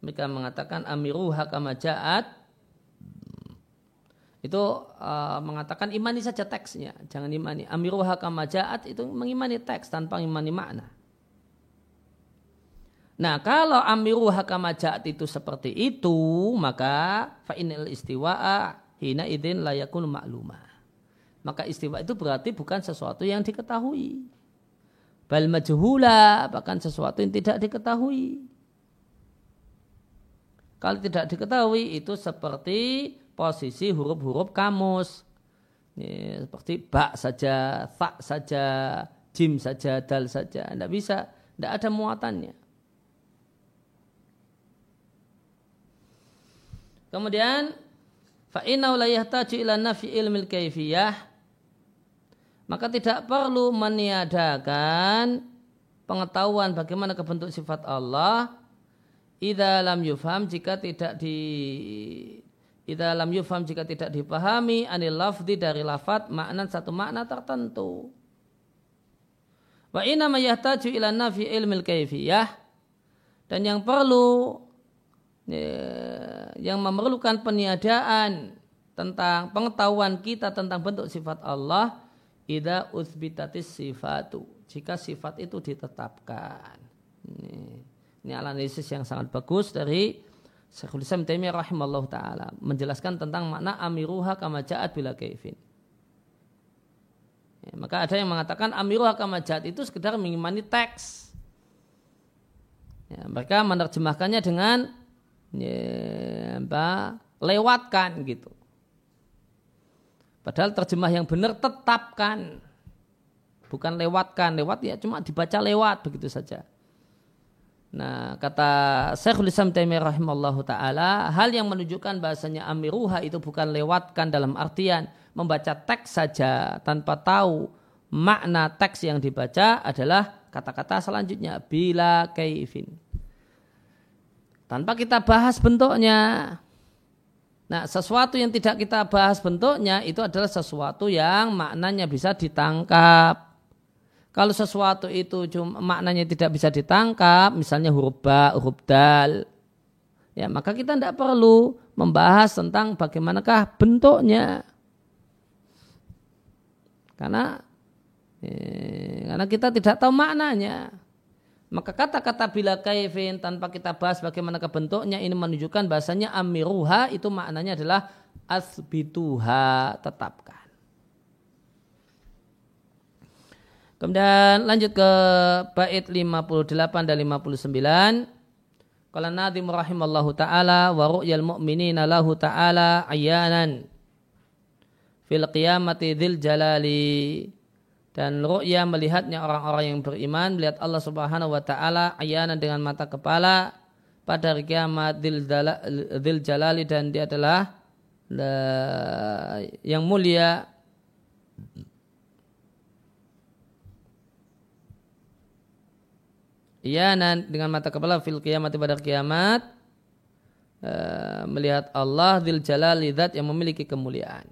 A: mereka mengatakan amiruha kama ja'at itu uh, mengatakan imani saja teksnya, jangan imani. Amiruha kama ja'at itu mengimani teks tanpa imani makna. Nah, kalau amiruha kama ja'at itu seperti itu, maka fa'inil istiwa'a hina idin layakun maklumah. Maka istiwa itu berarti bukan sesuatu yang diketahui. Bal majhula, bahkan sesuatu yang tidak diketahui. Kalau tidak diketahui itu seperti posisi huruf-huruf kamus. Ini, seperti bak saja, fa saja, jim saja, dal saja. Tidak bisa, tidak ada muatannya. Kemudian fa'inau la ila ilmil kaifiyah maka tidak perlu meniadakan pengetahuan bagaimana kebentuk sifat Allah idza lam yufham jika tidak di Ida lam yufham jika tidak dipahami anil lafzi dari lafat makna satu makna tertentu. Wa inna yahtaju ila nafi ilmil kaifiyah dan yang perlu ya, yang memerlukan peniadaan tentang pengetahuan kita tentang bentuk sifat Allah ida uthbitatis sifatu jika sifat itu ditetapkan. Ini, ini analisis yang sangat bagus dari Syekhul Islam Taimiyah rahimallahu taala menjelaskan tentang makna amiruha kama ja'at bila kaifin. Ya, maka ada yang mengatakan amiruha kama ja'at itu sekedar mengimani teks. Ya, mereka menerjemahkannya dengan ya, apa, lewatkan gitu. Padahal terjemah yang benar tetapkan. Bukan lewatkan, lewat ya cuma dibaca lewat begitu saja. Nah, kata Syekhul Islam Taimiyah rahimallahu taala, hal yang menunjukkan bahasanya amiruha itu bukan lewatkan dalam artian membaca teks saja tanpa tahu makna teks yang dibaca adalah kata-kata selanjutnya bila kaifin. Tanpa kita bahas bentuknya. Nah, sesuatu yang tidak kita bahas bentuknya itu adalah sesuatu yang maknanya bisa ditangkap. Kalau sesuatu itu cuma maknanya tidak bisa ditangkap, misalnya huruf ba, huruf dal, ya maka kita tidak perlu membahas tentang bagaimanakah bentuknya. Karena eh, karena kita tidak tahu maknanya. Maka kata-kata bila kaifin tanpa kita bahas bagaimana bentuknya ini menunjukkan bahasanya amiruha itu maknanya adalah asbituha tetapkan. Kemudian lanjut ke bait 58 dan 59. Qala Nadim rahimallahu taala wa ru'yal mu'minina lahu ta'ala ayanan. fil qiyamati dzil jalali dan ru'ya melihatnya orang-orang yang beriman melihat Allah Subhanahu wa taala ayana dengan mata kepala pada hari kiamat dzil jalali dan dia adalah yang mulia Iyanan dengan mata kepala fil kiamat pada kiamat uh, melihat Allah dil jalali zat yang memiliki kemuliaan.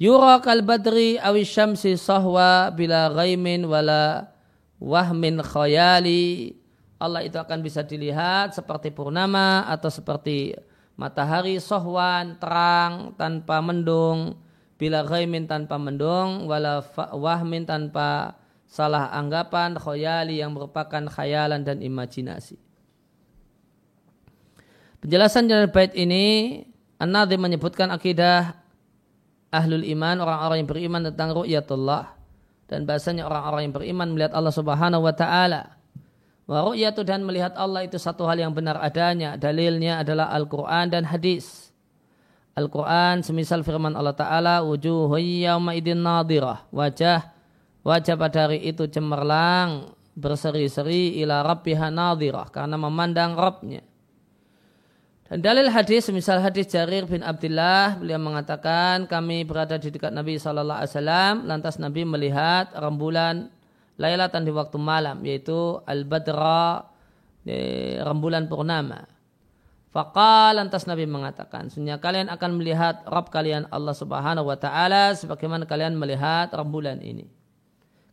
A: Yura kal badri awi syamsi sahwa bila ghaimin wala wahmin khayali. Allah itu akan bisa dilihat seperti purnama atau seperti matahari sohwan terang tanpa mendung bila ghaimin tanpa mendung wala wahmin tanpa salah anggapan khoyali yang merupakan khayalan dan imajinasi. Penjelasan dari bait ini An-Nadhim menyebutkan akidah ahlul iman, orang-orang yang beriman tentang ru'yatullah dan bahasanya orang-orang yang beriman melihat Allah Subhanahu wa taala. Wa ru'yatu dan melihat Allah itu satu hal yang benar adanya. Dalilnya adalah Al-Qur'an dan hadis. Al-Quran semisal firman Allah Ta'ala wujuhu yawma idin nadirah wajah Wajah pada hari itu cemerlang, berseri-seri ila rabbiha nadhirah karena memandang Rabbnya. Dan dalil hadis, misal hadis Jarir bin Abdullah, beliau mengatakan kami berada di dekat Nabi Sallallahu Alaihi Wasallam, lantas Nabi melihat rembulan lailatan di waktu malam, yaitu al-badra, rembulan purnama. Fakal lantas Nabi mengatakan, sunya kalian akan melihat Rabb kalian Allah Subhanahu Wa Taala sebagaimana kalian melihat rembulan ini.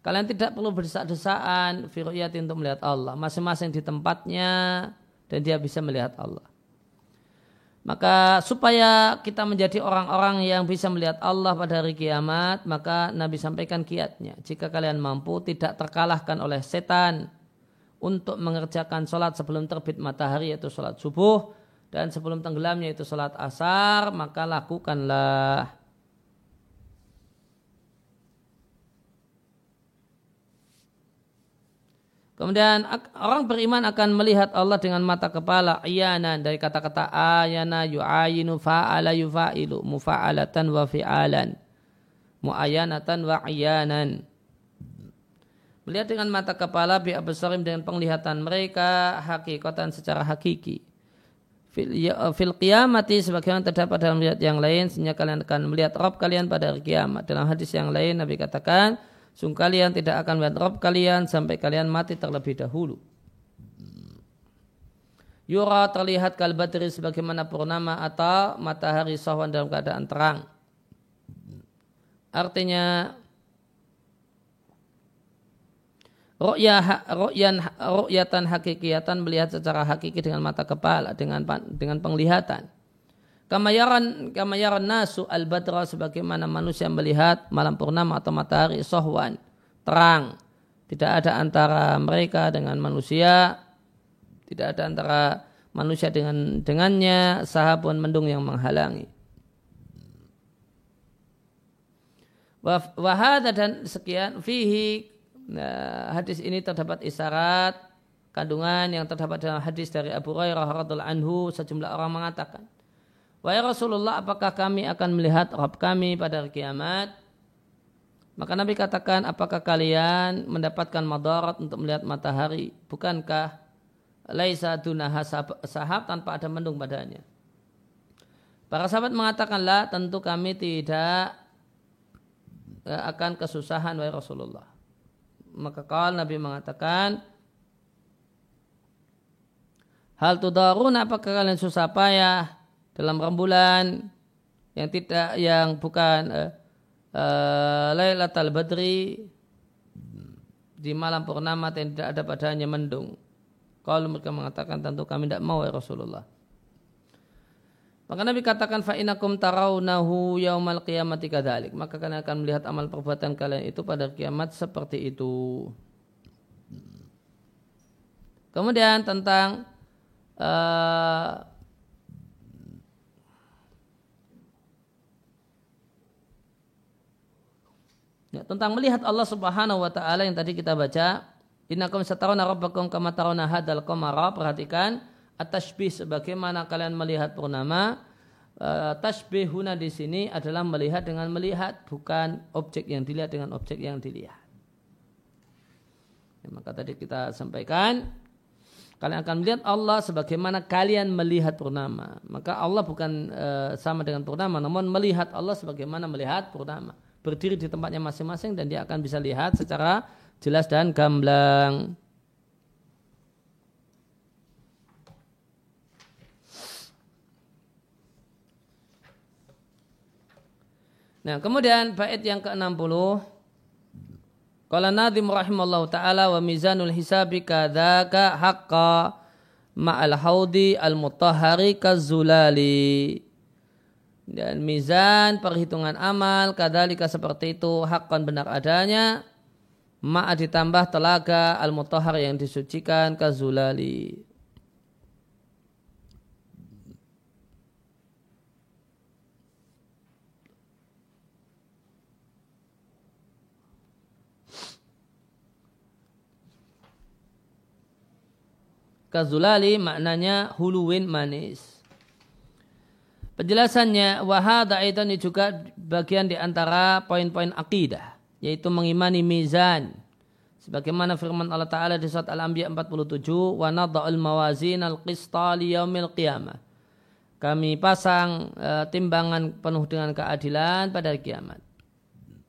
A: Kalian tidak perlu berdesak-desaan firuyati untuk melihat Allah. Masing-masing di tempatnya dan dia bisa melihat Allah. Maka supaya kita menjadi orang-orang yang bisa melihat Allah pada hari kiamat, maka Nabi sampaikan kiatnya. Jika kalian mampu tidak terkalahkan oleh setan untuk mengerjakan sholat sebelum terbit matahari yaitu sholat subuh dan sebelum tenggelamnya itu sholat asar, maka lakukanlah. Kemudian orang beriman akan melihat Allah dengan mata kepala. Ayana dari kata-kata ayana yu'ayinu fa'ala yufa'ilu mufa'alatan wa fi'alan. Mu'ayanatan wa ayanan melihat dengan mata kepala bi absarim dengan penglihatan mereka hakikatan secara hakiki. Fil, ya, sebagaimana terdapat dalam riwayat yang lain sehingga kalian akan melihat Rabb kalian pada hari kiamat. Dalam hadis yang lain Nabi katakan Sungguh kalian tidak akan melihat kalian sampai kalian mati terlebih dahulu. Yura terlihat kalbatri sebagaimana purnama atau matahari sahwan dalam keadaan terang. Artinya ru'yatan hakikiyatan melihat secara hakiki dengan mata kepala dengan dengan penglihatan. Kamayaran kamayaran nasu al badra sebagaimana manusia melihat malam purnama atau matahari sohwan terang. Tidak ada antara mereka dengan manusia, tidak ada antara manusia dengan dengannya sahabun mendung yang menghalangi. Wahada dan sekian fihi nah, hadis ini terdapat isyarat kandungan yang terdapat dalam hadis dari Abu Hurairah radhiallahu anhu sejumlah orang mengatakan Wahai Rasulullah, apakah kami akan melihat Rabb kami pada hari kiamat? Maka Nabi katakan, apakah kalian mendapatkan madarat untuk melihat matahari? Bukankah laisa dunaha sahab tanpa ada mendung padanya? Para sahabat mengatakanlah, tentu kami tidak eh, akan kesusahan wahai Rasulullah. Maka kalau Nabi mengatakan, Hal tudarun apakah kalian susah payah dalam rembulan yang tidak yang bukan uh, uh, Lailatul Badri di malam purnama yang tidak ada padanya mendung. Kalau mereka mengatakan tentu kami tidak mau ya Rasulullah. Maka Nabi katakan fa inakum tarawnahu yaumal qiyamati kadzalik. Maka kalian akan melihat amal perbuatan kalian itu pada kiamat seperti itu. Kemudian tentang uh, Ya, tentang melihat Allah Subhanahu wa taala yang tadi kita baca, innakum satarawna rabbakum kama tarawna hadal qamara, perhatikan at-tashbih sebagaimana kalian melihat purnama, uh, tasbihuna di sini adalah melihat dengan melihat bukan objek yang dilihat dengan objek yang dilihat. Ya, maka tadi kita sampaikan kalian akan melihat Allah sebagaimana kalian melihat purnama. Maka Allah bukan uh, sama dengan purnama, namun melihat Allah sebagaimana melihat purnama. Berdiri di tempatnya masing-masing dan dia akan bisa lihat secara jelas dan gamblang. Nah, kemudian bait yang ke-60 Qala Nadim rahimallahu taala wa mizanul hisabi kadzaka haqqa ma'al haudi al-mutahhari kazulali. Dan mizan perhitungan amal kadalika seperti itu hakkan benar adanya ma'a ditambah telaga al-mutahhar yang disucikan kazulali. Kazulali maknanya huluwin manis. Penjelasannya wahada ini juga bagian di antara poin-poin akidah yaitu mengimani mizan. Sebagaimana firman Allah Ta'ala di surat Al-Anbiya 47, wa nadha'ul mawazin al-qista yaumil qiyamah. Kami pasang uh, timbangan penuh dengan keadilan pada kiamat.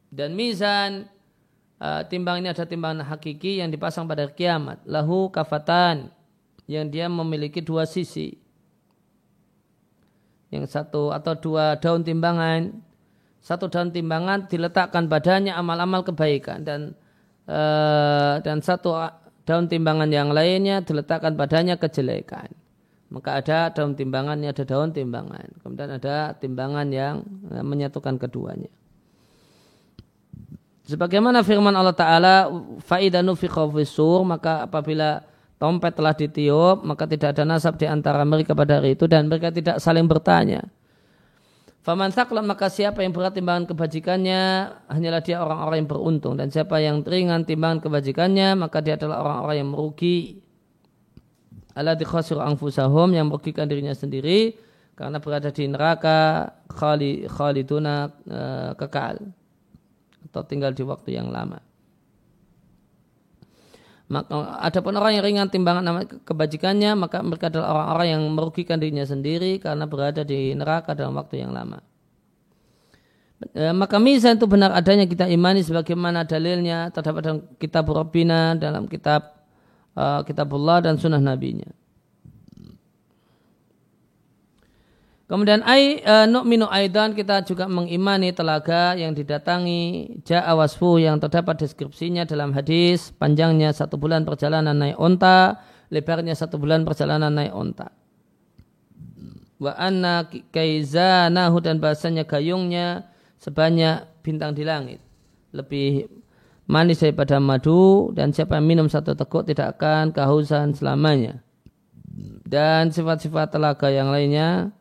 A: Dan mizan uh, timbang ini ada timbangan hakiki yang dipasang pada kiamat. Lahu kafatan yang dia memiliki dua sisi. Yang satu atau dua daun timbangan. Satu daun timbangan diletakkan badannya amal-amal kebaikan dan uh, dan satu daun timbangan yang lainnya diletakkan badannya kejelekan. Maka ada daun timbangannya ada daun timbangan. Kemudian ada timbangan yang eh, menyatukan keduanya. Sebagaimana firman Allah Ta'ala, faidanu fi maka apabila Tompet telah ditiup, maka tidak ada nasab di antara mereka pada hari itu dan mereka tidak saling bertanya. Faman saklat maka siapa yang berat timbangan kebajikannya hanyalah dia orang-orang yang beruntung dan siapa yang ringan timbangan kebajikannya maka dia adalah orang-orang yang merugi. Allah dikhasir angfusahum yang merugikan dirinya sendiri karena berada di neraka khaliduna uh, kekal atau tinggal di waktu yang lama. Maka ada pun orang yang ringan timbangan nama kebajikannya, maka mereka adalah orang-orang yang merugikan dirinya sendiri karena berada di neraka dalam waktu yang lama. E, maka mizan itu benar adanya kita imani sebagaimana dalilnya terdapat dalam kitab Rabbina, dalam kitab uh, kitabullah dan sunnah nabinya. Kemudian ai uh, nu'minu aidan kita juga mengimani telaga yang didatangi ja'a wasfu yang terdapat deskripsinya dalam hadis panjangnya satu bulan perjalanan naik onta lebarnya satu bulan perjalanan naik onta. Wa anna kaizanahu dan bahasanya gayungnya sebanyak bintang di langit. Lebih manis daripada madu dan siapa yang minum satu teguk tidak akan kehausan selamanya. Dan sifat-sifat telaga yang lainnya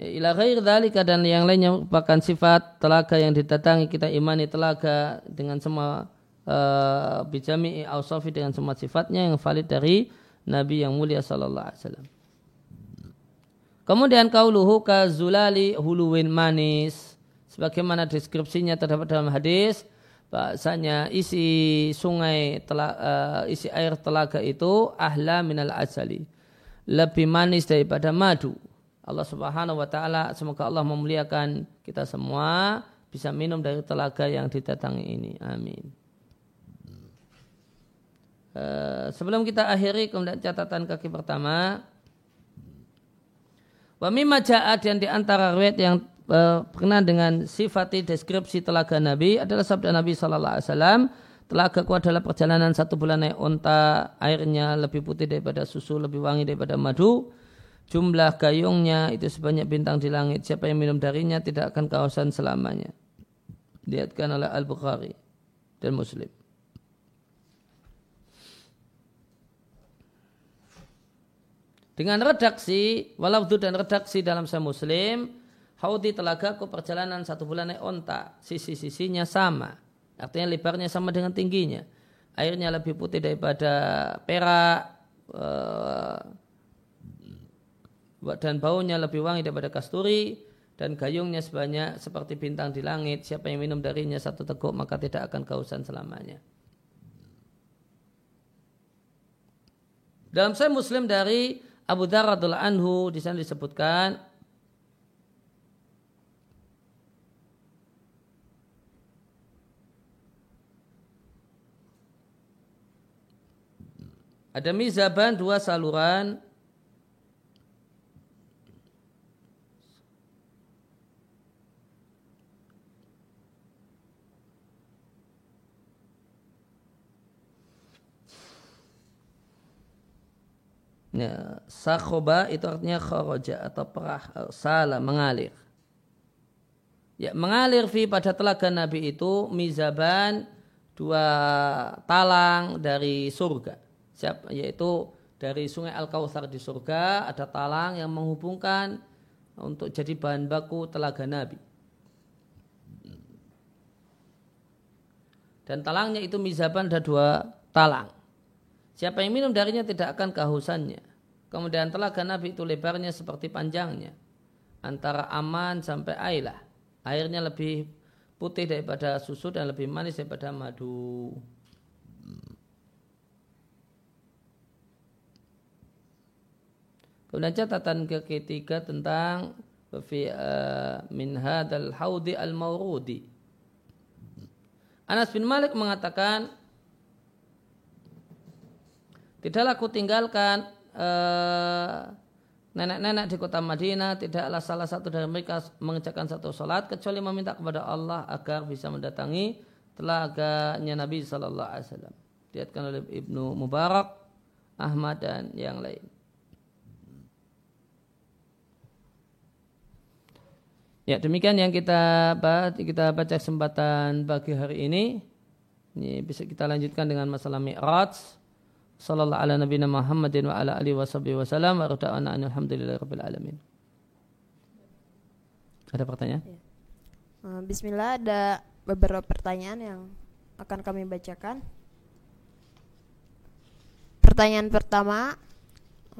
A: Ila ghair dzalika dan yang lainnya merupakan sifat telaga yang didatangi kita imani telaga dengan semua uh, bijami ausafi dengan semua sifatnya yang valid dari Nabi yang mulia sallallahu alaihi wasallam. Kemudian kauluhu ka zulali huluwin manis. Sebagaimana deskripsinya terdapat dalam hadis bahasanya isi sungai telaga, uh, isi air telaga itu ahla minal asali lebih manis daripada madu Allah Subhanahu wa taala semoga Allah memuliakan kita semua bisa minum dari telaga yang didatangi ini. Amin. Uh, sebelum kita akhiri kemudian catatan kaki pertama Wa mimma dan di antara riwayat yang uh, berkenaan dengan sifat deskripsi telaga Nabi adalah sabda Nabi sallallahu alaihi wasallam Telagaku adalah perjalanan satu bulan naik unta, airnya lebih putih daripada susu, lebih wangi daripada madu jumlah gayungnya itu sebanyak bintang di langit. Siapa yang minum darinya tidak akan kawasan selamanya. Lihatkan oleh Al-Bukhari dan Muslim. Dengan redaksi, walau dan redaksi dalam saya Muslim, Haudi telagaku perjalanan satu bulan naik onta. Sisi-sisinya sama. Artinya lebarnya sama dengan tingginya. Airnya lebih putih daripada perak, uh, dan baunya lebih wangi daripada kasturi dan gayungnya sebanyak seperti bintang di langit. Siapa yang minum darinya satu teguk maka tidak akan kehausan selamanya. Dalam saya muslim dari Abu Dhar anhu di sana disebutkan Ada mizaban dua saluran Ya, sakhoba itu artinya kharaja atau perah salah mengalir. Ya, mengalir fi pada telaga Nabi itu mizaban dua talang dari surga. Siap, yaitu dari sungai Al-Kautsar di surga ada talang yang menghubungkan untuk jadi bahan baku telaga Nabi. Dan talangnya itu mizaban ada dua talang. Siapa yang minum darinya tidak akan kehausannya. Kemudian telaga Nabi itu lebarnya seperti panjangnya. Antara aman sampai ailah. Airnya lebih putih daripada susu dan lebih manis daripada madu. Kemudian catatan ke ketiga tentang uh, min hadal haudi al maurudi. Anas bin Malik mengatakan Tidaklah aku tinggalkan nenek-nenek di kota Madinah, tidaklah salah satu dari mereka mengerjakan satu sholat kecuali meminta kepada Allah agar bisa mendatangi telaganya Nabi Sallallahu Alaihi Wasallam. Diatkan oleh Ibnu Mubarak, Ahmad dan yang lain. Ya demikian yang kita kita baca kesempatan pagi hari ini. Ini bisa kita lanjutkan dengan masalah Mi'raj sallallahu ala nabiyina Muhammadin wa ala alihi washabihi wasallam wa rada'ana alhamdulillahi rabbil alamin. Ada pertanyaan? Ya.
B: Bismillah ada beberapa pertanyaan yang akan kami bacakan. Pertanyaan pertama,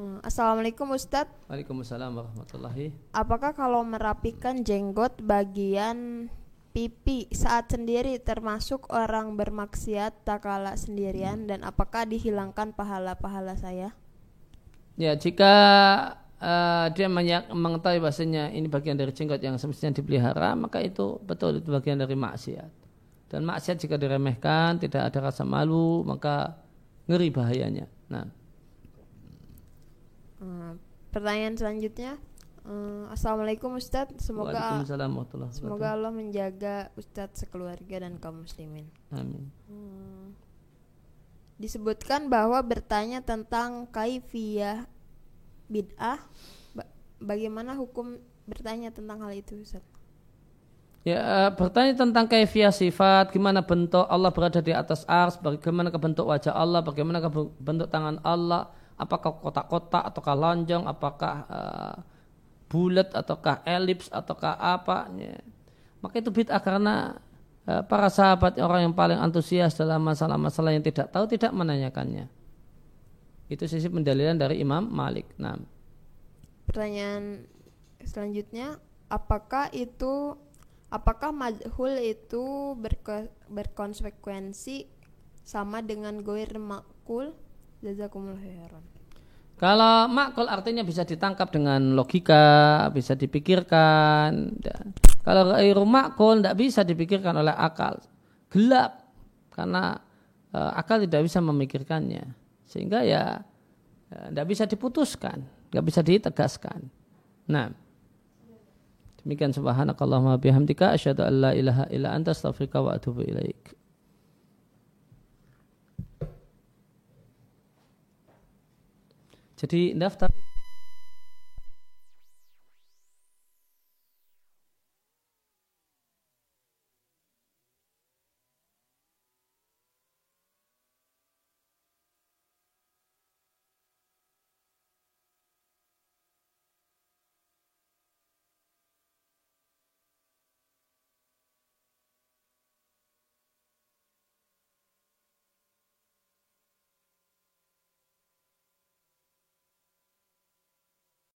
B: eh, Assalamualaikum Ustadz.
A: Waalaikumsalam warahmatullahi.
B: Apakah kalau merapikan jenggot bagian pipi saat sendiri termasuk orang bermaksiat tak kalah sendirian hmm. dan apakah dihilangkan pahala-pahala saya?
A: Ya, jika uh, dia mengetahui bahasanya ini bagian dari jenggot yang semestinya dipelihara, maka itu betul itu bagian dari maksiat. Dan maksiat jika diremehkan, tidak ada rasa malu, maka ngeri bahayanya. Nah.
B: Hmm, pertanyaan selanjutnya, Uh, Assalamualaikum Ustadz, semoga semoga Allah menjaga Ustadz sekeluarga dan kaum muslimin. Amin. Hmm. Disebutkan bahwa bertanya tentang kaifiyah bid'ah, ba bagaimana hukum bertanya tentang hal itu Ustadz?
A: Ya, uh, bertanya tentang kaifiyah sifat, gimana bentuk Allah berada di atas ars, bagaimana bentuk wajah Allah, bagaimana bentuk tangan Allah, apakah kotak-kotak ataukah lonjong, apakah uh, bulat ataukah elips ataukah apa ya. maka itu bid'ah karena uh, para sahabat orang yang paling antusias dalam masalah-masalah yang tidak tahu tidak menanyakannya. Itu sisi pendalilan dari Imam Malik. Nah.
B: Pertanyaan selanjutnya apakah itu apakah majhul itu berko, berkonsekuensi sama dengan goir makul? Jazakumullah khairan
A: kalau makul artinya bisa ditangkap dengan logika, bisa dipikirkan. Kalau ghairu makul tidak bisa dipikirkan oleh akal. Gelap karena uh, akal tidak bisa memikirkannya. Sehingga ya tidak bisa diputuskan, tidak bisa ditegaskan. Nah, demikian subhanakallahumma bihamdika asyhadu an la ilaha illa anta astaghfiruka wa atubu ilaik. Jadi daftar